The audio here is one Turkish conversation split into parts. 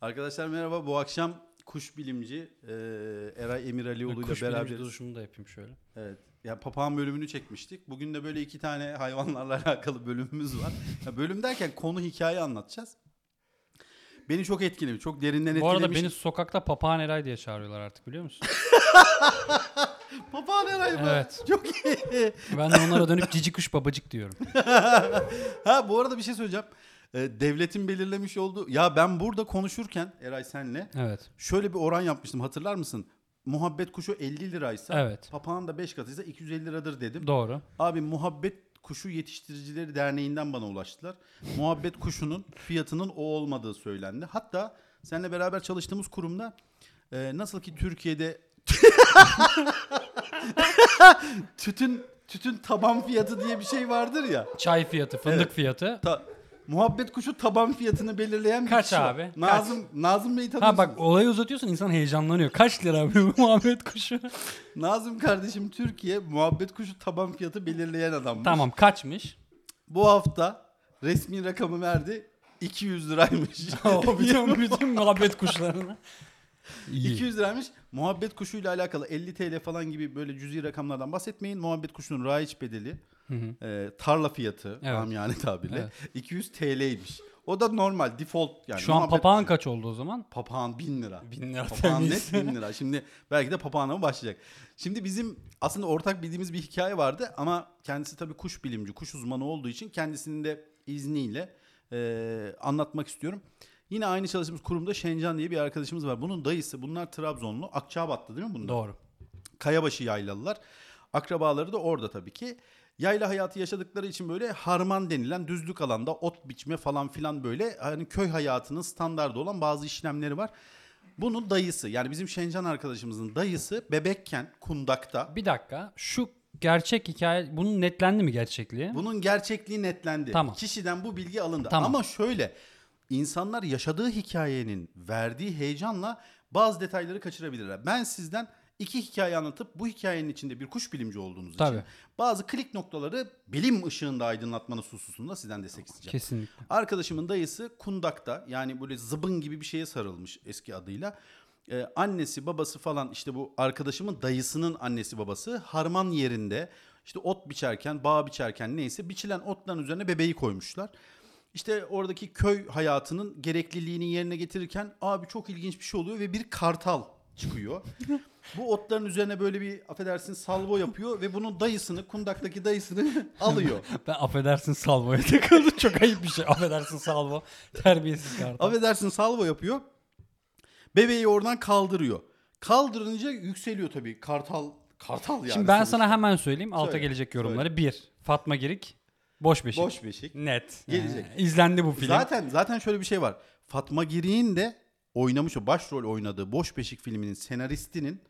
Arkadaşlar merhaba. Bu akşam kuş bilimci e, Eray Emiralioğlu ile Kuş beraber bilimci duruşunu da yapayım şöyle. evet. Ya papağan bölümünü çekmiştik. Bugün de böyle iki tane hayvanlarla alakalı bölümümüz var. Ya bölüm derken konu hikaye anlatacağız. Beni çok etkilemiş. Çok derinden Bu arada etkilemiş. beni sokakta papağan Eray diye çağırıyorlar artık biliyor musun? Papağan Eray mı? Evet. Çok iyi. Ben de onlara dönüp cici kuş babacık diyorum. ha bu arada bir şey söyleyeceğim. E, devletin belirlemiş olduğu... Ya ben burada konuşurken Eray senle Evet. şöyle bir oran yapmıştım. Hatırlar mısın? Muhabbet kuşu 50 liraysa Evet. papağan da 5 katıysa 250 liradır dedim. Doğru. Abi Muhabbet Kuşu Yetiştiricileri Derneği'nden bana ulaştılar. Muhabbet kuşunun fiyatının o olmadığı söylendi. Hatta seninle beraber çalıştığımız kurumda e, nasıl ki Türkiye'de tütün tütün taban fiyatı diye bir şey vardır ya. Çay fiyatı, fındık Evet. fiyatı. Ta- Muhabbet kuşu taban fiyatını belirleyen bir Kaç kişi var. abi? Nazım Nazım Bey'i tanıyorsun. Ha bak olayı uzatıyorsun insan heyecanlanıyor. Kaç lira abi bu muhabbet kuşu? Nazım kardeşim Türkiye muhabbet kuşu taban fiyatı belirleyen adammış. tamam kaçmış? Bu hafta resmi rakamı verdi. 200 liraymış. o bütün, bütün muhabbet kuşlarını. İyi. 200 liraymış. Muhabbet kuşuyla alakalı 50 TL falan gibi böyle cüzi rakamlardan bahsetmeyin. Muhabbet kuşunun raiç bedeli, Hı hı. e, tarla fiyatı Evet. yani tabirle Evet. 200 TL'ymiş. O da normal default yani. Şu an papağan kaç oldu o zaman? papağan 1000 lira. Bin lira Papağan temiz. net 1000 lira. Şimdi belki de papağana mı başlayacak? Şimdi bizim aslında ortak bildiğimiz bir hikaye vardı ama kendisi tabii kuş bilimci, kuş uzmanı olduğu için kendisinin de izniyle e, anlatmak istiyorum. Yine aynı çalıştığımız kurumda Şencan diye bir arkadaşımız var. Bunun dayısı, bunlar Trabzonlu. Akçabat'ta değil mi bunlar? Doğru. Kayabaşı yaylalılar. Akrabaları da orada tabii ki. Yayla hayatı yaşadıkları için böyle harman denilen düzlük alanda ot biçme falan filan böyle hani köy hayatının standardı olan bazı işlemleri var. Bunun dayısı yani bizim Şencan arkadaşımızın dayısı bebekken kundakta. Bir dakika. Şu gerçek hikaye bunun netlendi mi gerçekliği? Bunun gerçekliği netlendi. Tamam. Kişiden bu bilgi alındı. Tamam. Ama şöyle insanlar yaşadığı hikayenin verdiği heyecanla bazı detayları kaçırabilirler. Ben sizden iki hikaye anlatıp bu hikayenin içinde bir kuş bilimci olduğunuz Tabii. için bazı klik noktaları bilim ışığında aydınlatmanız hususunda sizden destek isteyeceğim. Kesinlikle. Arkadaşımın dayısı kundakta yani böyle zıbın gibi bir şeye sarılmış eski adıyla. Ee, annesi babası falan işte bu arkadaşımın dayısının annesi babası harman yerinde işte ot biçerken bağ biçerken neyse biçilen otların üzerine bebeği koymuşlar. İşte oradaki köy hayatının gerekliliğini yerine getirirken abi çok ilginç bir şey oluyor ve bir kartal çıkıyor. Bu otların üzerine böyle bir affedersin salvo yapıyor ve bunun dayısını kundaktaki dayısını alıyor. Ben affedersin salvoya takıldım. Çok ayıp bir şey. Affedersin salvo. Terbiyesiz kartal. Affedersin salvo yapıyor. Bebeği oradan kaldırıyor. Kaldırınca yükseliyor tabii. Kartal kartal yani. Şimdi ben sonuçta. sana hemen söyleyeyim. Alta Söyle, gelecek yorumları. Bir. Fatma Girik. Boş beşik. boş beşik. Net. Gelecek. Ee, izlendi bu film. Zaten zaten şöyle bir şey var. Fatma Girik'in de oynamış o başrol oynadığı Boş Beşik filminin senaristinin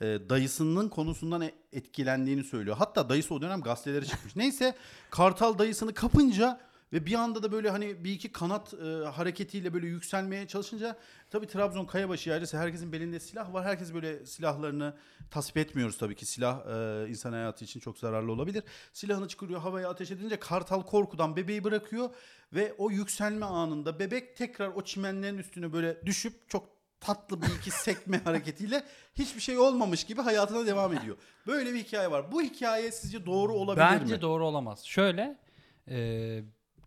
e, dayısının konusundan e- etkilendiğini söylüyor. Hatta dayısı o dönem gazetelere çıkmış. Neyse Kartal dayısını kapınca ve bir anda da böyle hani bir iki kanat e, hareketiyle böyle yükselmeye çalışınca tabii Trabzon Kayabaşı yaylası herkesin belinde silah var. Herkes böyle silahlarını tasvip etmiyoruz tabii ki. Silah e, insan hayatı için çok zararlı olabilir. Silahını çıkarıyor havaya ateş edince Kartal korkudan bebeği bırakıyor ve o yükselme anında bebek tekrar o çimenlerin üstüne böyle düşüp çok tatlı bir iki sekme hareketiyle hiçbir şey olmamış gibi hayatına devam ediyor. Böyle bir hikaye var. Bu hikaye sizce doğru olabilir Bence mi? doğru olamaz. Şöyle e,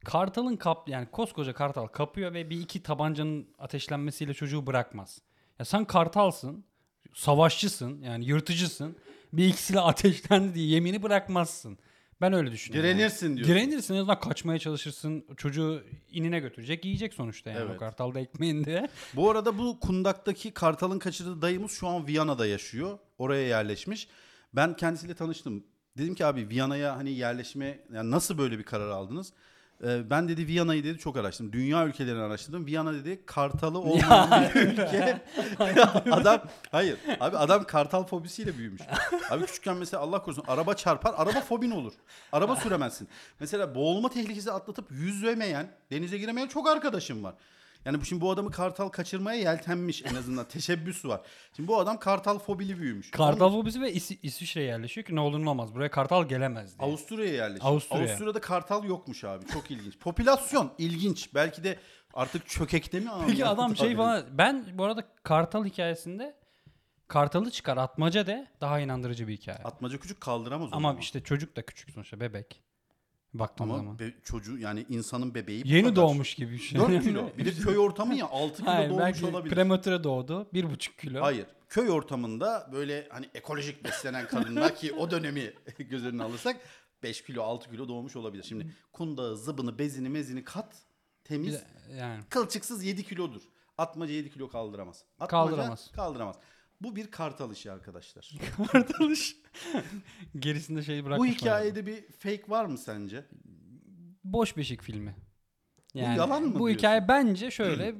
Kartal'ın kap yani koskoca Kartal kapıyor ve bir iki tabancanın ateşlenmesiyle çocuğu bırakmaz. Ya sen Kartalsın, savaşçısın yani yırtıcısın. Bir ikisiyle ateşlendi diye yemini bırakmazsın. Ben öyle düşünüyorum. Direnirsin diyorsun. Direnirsin en azından kaçmaya çalışırsın. Çocuğu inine götürecek yiyecek sonuçta yani Evet. o Kartal'da ekmeğinde. Bu arada bu kundaktaki Kartal'ın kaçırdığı dayımız şu an Viyana'da yaşıyor. Oraya yerleşmiş. Ben kendisiyle tanıştım. Dedim ki abi Viyana'ya hani yerleşme yani nasıl böyle bir karar aldınız? Ee, ben dedi Viyana'yı dedi çok araştırdım. Dünya ülkelerini araştırdım. Viyana dedi kartalı olmayan bir ülke. adam hayır abi adam kartal fobisiyle büyümüş. Abi küçükken mesela Allah korusun araba çarpar araba fobin olur. Araba süremezsin. Mesela boğulma tehlikesi atlatıp yüzemeyen denize giremeyen çok arkadaşım var. Yani şimdi bu adamı kartal kaçırmaya yeltenmiş en azından teşebbüsü var. Şimdi bu adam kartal fobili büyümüş. Kartal fobisi ve İs- İsviçre'ye yerleşiyor ki ne olur ne olmaz. Buraya Kartal gelemez diye. Avusturya'ya yerleşmiş. Avusturya. Avusturya'da kartal yokmuş abi. Çok ilginç. Popülasyon ilginç. Belki de Artık çökekte mi Peki anlıyor? adam şey falan ben bu arada Kartal hikayesinde Kartalı çıkar atmaca de daha inandırıcı bir hikaye. Atmaca küçük kaldıramaz o Ama işte çocuk da küçük sonuçta bebek. Baktığım Ama zaman. be- çocuğu yani insanın bebeği bu Yeni kadar. doğmuş gibi bir şey. 4 kilo. Bir de köy ortamı ya 6 kilo Hayır doğmuş belki olabilir. prematüre doğdu. 1,5 kilo. Hayır. Köy ortamında böyle hani ekolojik beslenen kadınlar ki o dönemi göz önüne alırsak 5 kilo 6 kilo doğmuş olabilir. Şimdi kundağı, zıbını, bezini, mezini kat Bir temiz. de- yani Kılçıksız 7 kilodur. Atmaca 7 kilo kaldıramaz. Atmaca Kaldıramaz. Kaldıramaz. Bu bir kartal işi arkadaşlar. Kartalış. Gerisinde şey Bu bırakmış. hikayede bir fake var mı sence? boş beşik filmi. Yani yalan mı Bu diyorsun? hikaye bence şöyle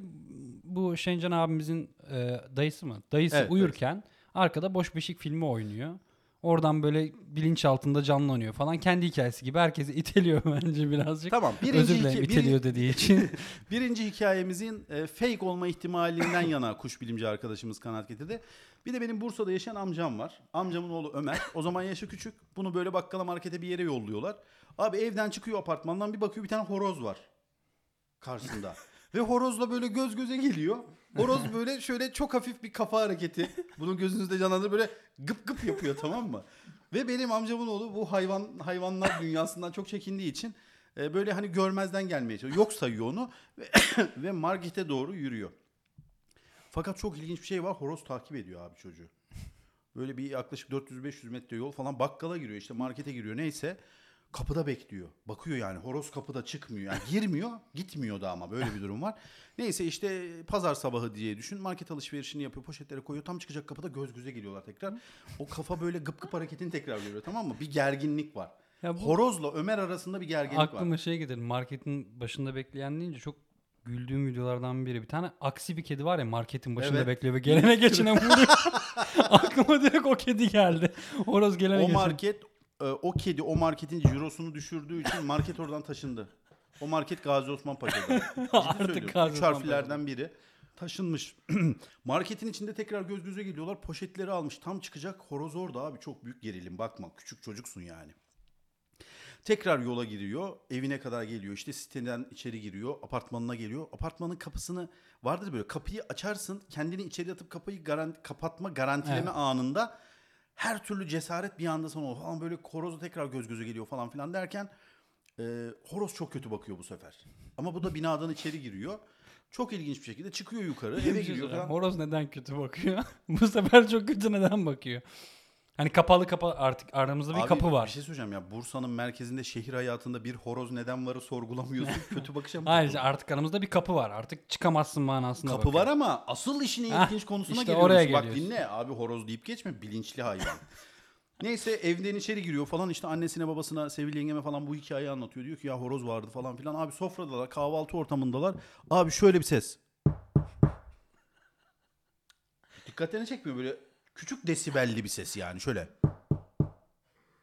bu Şencan abimizin e, dayısı mı? Dayısı Evet, uyurken arkada boş beşik filmi oynuyor. Oradan böyle bilinç altında canlanıyor falan. Kendi hikayesi gibi herkesi iteliyor bence birazcık. Tamam. Birinci, Özür dilerim iki- iteliyor dediği için. birinci hikayemizin e, fake olma ihtimalinden yana kuş bilimci arkadaşımız kanaat getirdi. Bir de benim Bursa'da yaşayan amcam var. Amcamın oğlu Ömer. O zaman yaşı küçük. Bunu böyle bakkala markete bir yere yolluyorlar. Abi evden çıkıyor apartmandan bir bakıyor bir tane horoz var karşısında. Ve horozla böyle göz göze geliyor. Horoz böyle şöyle çok hafif bir kafa hareketi. Bunun gözünüzde canlandırıyor böyle gıp gıp yapıyor tamam mı? Ve benim amcamın oğlu bu hayvan hayvanlar dünyasından çok çekindiği için e, böyle hani görmezden gelmeye çalışıyor. Yok sayıyor onu ve, ve markete doğru yürüyor. Fakat çok ilginç bir şey var. Horoz takip ediyor abi çocuğu. Böyle bir yaklaşık 400-500 metre yol falan bakkala giriyor işte markete giriyor neyse. Kapıda bekliyor. Bakıyor yani horoz kapıda çıkmıyor. Yani girmiyor gitmiyor da ama böyle bir durum var. Neyse işte pazar sabahı diye düşün. Market alışverişini yapıyor poşetlere koyuyor. Tam çıkacak kapıda göz göze geliyorlar tekrar. O kafa böyle gıp gıp hareketini tekrar görüyor tamam mı? Bir gerginlik var. Ya bu- Horozla Ömer arasında bir gerginlik var. Aklıma şey gelir. Marketin başında bekleyen deyince çok güldüğüm videolardan biri. Bir tane aksi bir kedi var ya marketin başında Evet. bekliyor ve gelene geçene vuruyor. Aklıma direkt o kedi geldi. Horoz gelene O geçene. market e, o kedi o marketin cirosunu düşürdüğü için market oradan taşındı. O market Gazi Osman Paşa'da. Artık. Gazi Üç Osman harflerden biri taşınmış. Marketin içinde tekrar göz göze geliyorlar. Poşetleri almış. Tam çıkacak. Horoz orada abi. Çok büyük gerilim. Bakma. Küçük çocuksun yani. Tekrar yola giriyor. Evine kadar geliyor. İşte siteden içeri giriyor. Apartmanına geliyor. Apartmanın kapısını vardır böyle kapıyı açarsın. Kendini içeri atıp kapıyı garan, kapatma garantileme Evet. anında her türlü cesaret bir anda sana falan böyle horozu tekrar göz göze geliyor falan filan derken e, horoz çok kötü bakıyor bu sefer. Ama bu da binadan içeri giriyor. Çok ilginç bir şekilde çıkıyor yukarı eve giriyor falan. Horoz neden kötü bakıyor? Bu sefer çok kötü neden bakıyor? Hani kapalı kapı artık aramızda bir Abi, kapı Bir var. şey söyleyeceğim ya Bursa'nın merkezinde şehir hayatında bir horoz neden varı sorgulamıyorsun. kötü bakışa mı Hayır artık aramızda bir kapı var. Artık çıkamazsın manasında Kapı bakıyor. var ama asıl işin ilginç konusuna işte geliyoruz. oraya Bak geliyoruz. dinle abi horoz deyip geçme bilinçli hayvan. Neyse evden içeri giriyor falan işte annesine babasına Sevil yengeme falan bu hikayeyi anlatıyor. Diyor ki ya horoz vardı falan filan. Abi sofradalar kahvaltı ortamındalar. Abi şöyle bir ses. Dikkatlerini çekmiyor böyle küçük desibelli bir ses yani şöyle.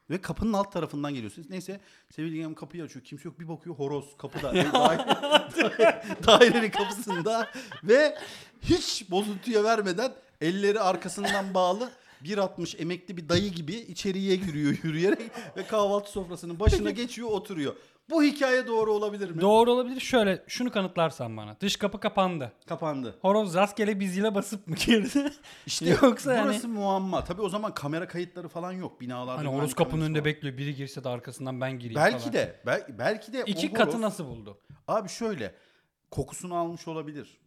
Ve kapının alt tarafından geliyorsunuz. Neyse Sevil yengem kapıyı açıyor. Kimse yok. Bir bakıyor horoz kapıda. Daire- dairenin kapısında. Ve hiç bozuntuya vermeden elleri arkasından bağlı 1.60 emekli bir dayı gibi içeriye giriyor yürüyerek ve kahvaltı sofrasının başına geçiyor oturuyor. Bu hikaye doğru olabilir mi? Doğru olabilir. Şöyle şunu kanıtlarsan bana. Dış kapı kapandı. Kapandı. Horoz rastgele bir zile basıp mı girdi? İşte Yoksa yani- burası muamma. Tabii o zaman kamera kayıtları falan yok binalarda. Hani horoz kapının önünde bekliyor. Biri girse de arkasından ben gireyim Belki falan. de bel- belki de İki o katı horoz- nasıl buldu? Abi şöyle kokusunu almış olabilir.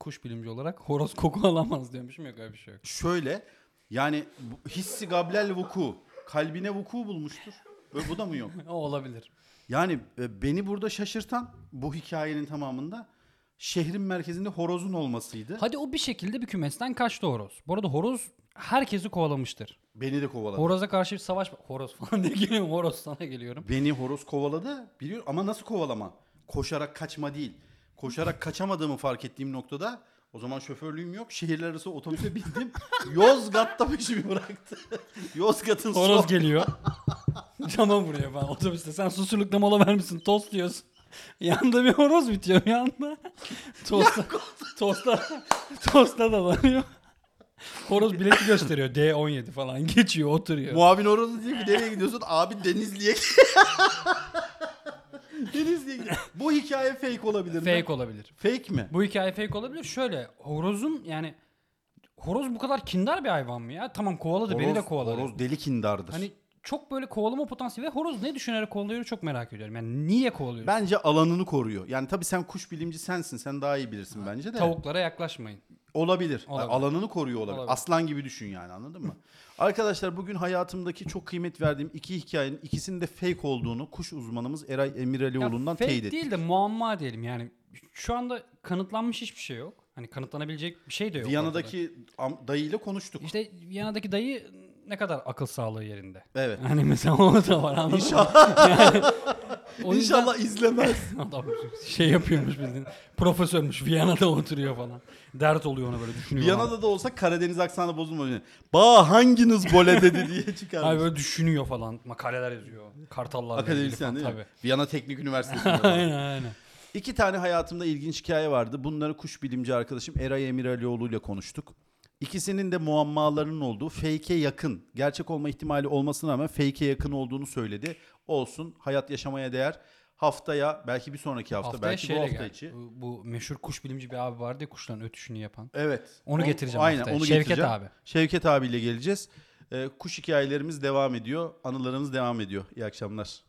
Kuş bilimci olarak horoz koku alamaz diyormuşum yok öyle bir şey yok. Şöyle yani bu- hissi gablel vuku kalbine vuku bulmuştur. Böyle bu da mı yok? O olabilir. Yani e, beni burada şaşırtan bu hikayenin tamamında şehrin merkezinde horozun olmasıydı. Hadi o bir şekilde bir kümesten kaçtı horoz. Bu arada horoz herkesi kovalamıştır. Beni de kovaladı. Horoza karşı bir savaş... Horoz falan diye geliyorum. Horoz sana geliyorum. Beni horoz kovaladı biliyor ama nasıl kovalama? Koşarak kaçma değil. Koşarak kaçamadığımı fark ettiğim noktada o zaman şoförlüğüm yok. Şehirler arası otobüse bindim. Yozgat'ta peşimi bıraktı. Yozgat'ın Horoz son... geliyor. Cama vuruyor falan otobüste. Sen susurlukta mola vermişsin. Tost diyorsun. Yanında bir horoz bitiyor bir anda. Tosta, tosta, tosta dalanıyor. Horoz bileti gösteriyor. D17 falan. Geçiyor oturuyor. Muavin horozu diyor ki nereye gidiyorsun? Abi Denizli'ye Gidiyor. Bu hikaye fake olabilir mi? Fake olabilir. Fake mi? Bu hikaye fake olabilir. Şöyle horozun yani horoz bu kadar kindar bir hayvan mı ya? Tamam kovaladı beni de kovaladı. horoz deli kindardır. Hani çok böyle kovalama potansiyeli ve horoz ne düşünerek kovalıyor çok merak ediyorum. Yani niye kovalıyor? Bence alanını koruyor. Yani tabii sen kuş bilimci sensin. Sen daha iyi bilirsin bence de. Tavuklara yaklaşmayın. Olabilir. Olabilir. Alanını koruyor olabilir. Olabilir. Aslan gibi düşün yani anladın mı? Arkadaşlar bugün hayatımdaki çok kıymet verdiğim iki hikayenin ikisinin de fake olduğunu kuş uzmanımız Eray Emiralioğlu'ndan fake teyit ettik. değil de muamma diyelim yani. Şu anda kanıtlanmış hiçbir şey yok. Hani kanıtlanabilecek bir şey de yok. Viyana'daki am- dayıyla konuştuk. İşte Viyana'daki dayı ne kadar akıl sağlığı yerinde. Evet. Hani mesela o da var anladın mı? İnşallah, Yani o yüzden inşallah izlemez. adam şey yapıyormuş bildiğin. Profesörmüş Viyana'da oturuyor falan. Dert oluyor ona böyle düşünüyor. Viyana'da da olsa Karadeniz aksanı bozulmuyor. Ba hanginiz bole dedi diye çıkar. Abi böyle düşünüyor falan. Makaleler yazıyor. Kartallarla ilgili Akademisyen değil mi? Tabii. Viyana Teknik Üniversitesi'nde. aynen aynen. İki tane hayatımda ilginç hikaye vardı. Bunları kuş bilimci arkadaşım Eray Emiralioğlu ile konuştuk. İkisinin de muammalarının olduğu fake'e yakın, gerçek olma ihtimali olmasına rağmen fake'e yakın olduğunu söyledi. Olsun, hayat yaşamaya değer. Haftaya, belki bir sonraki hafta, Haftaya belki bu şeyle hafta gel. içi. Bu, bu meşhur kuş bilimci bir abi vardı ya kuşların ötüşünü yapan. Evet. Onu getireceğim Aynen, haftaya. onu Şevket getireceğim. abi. Şevket abiyle geleceğiz. Ee, kuş hikayelerimiz devam ediyor. Anılarımız devam ediyor. İyi akşamlar.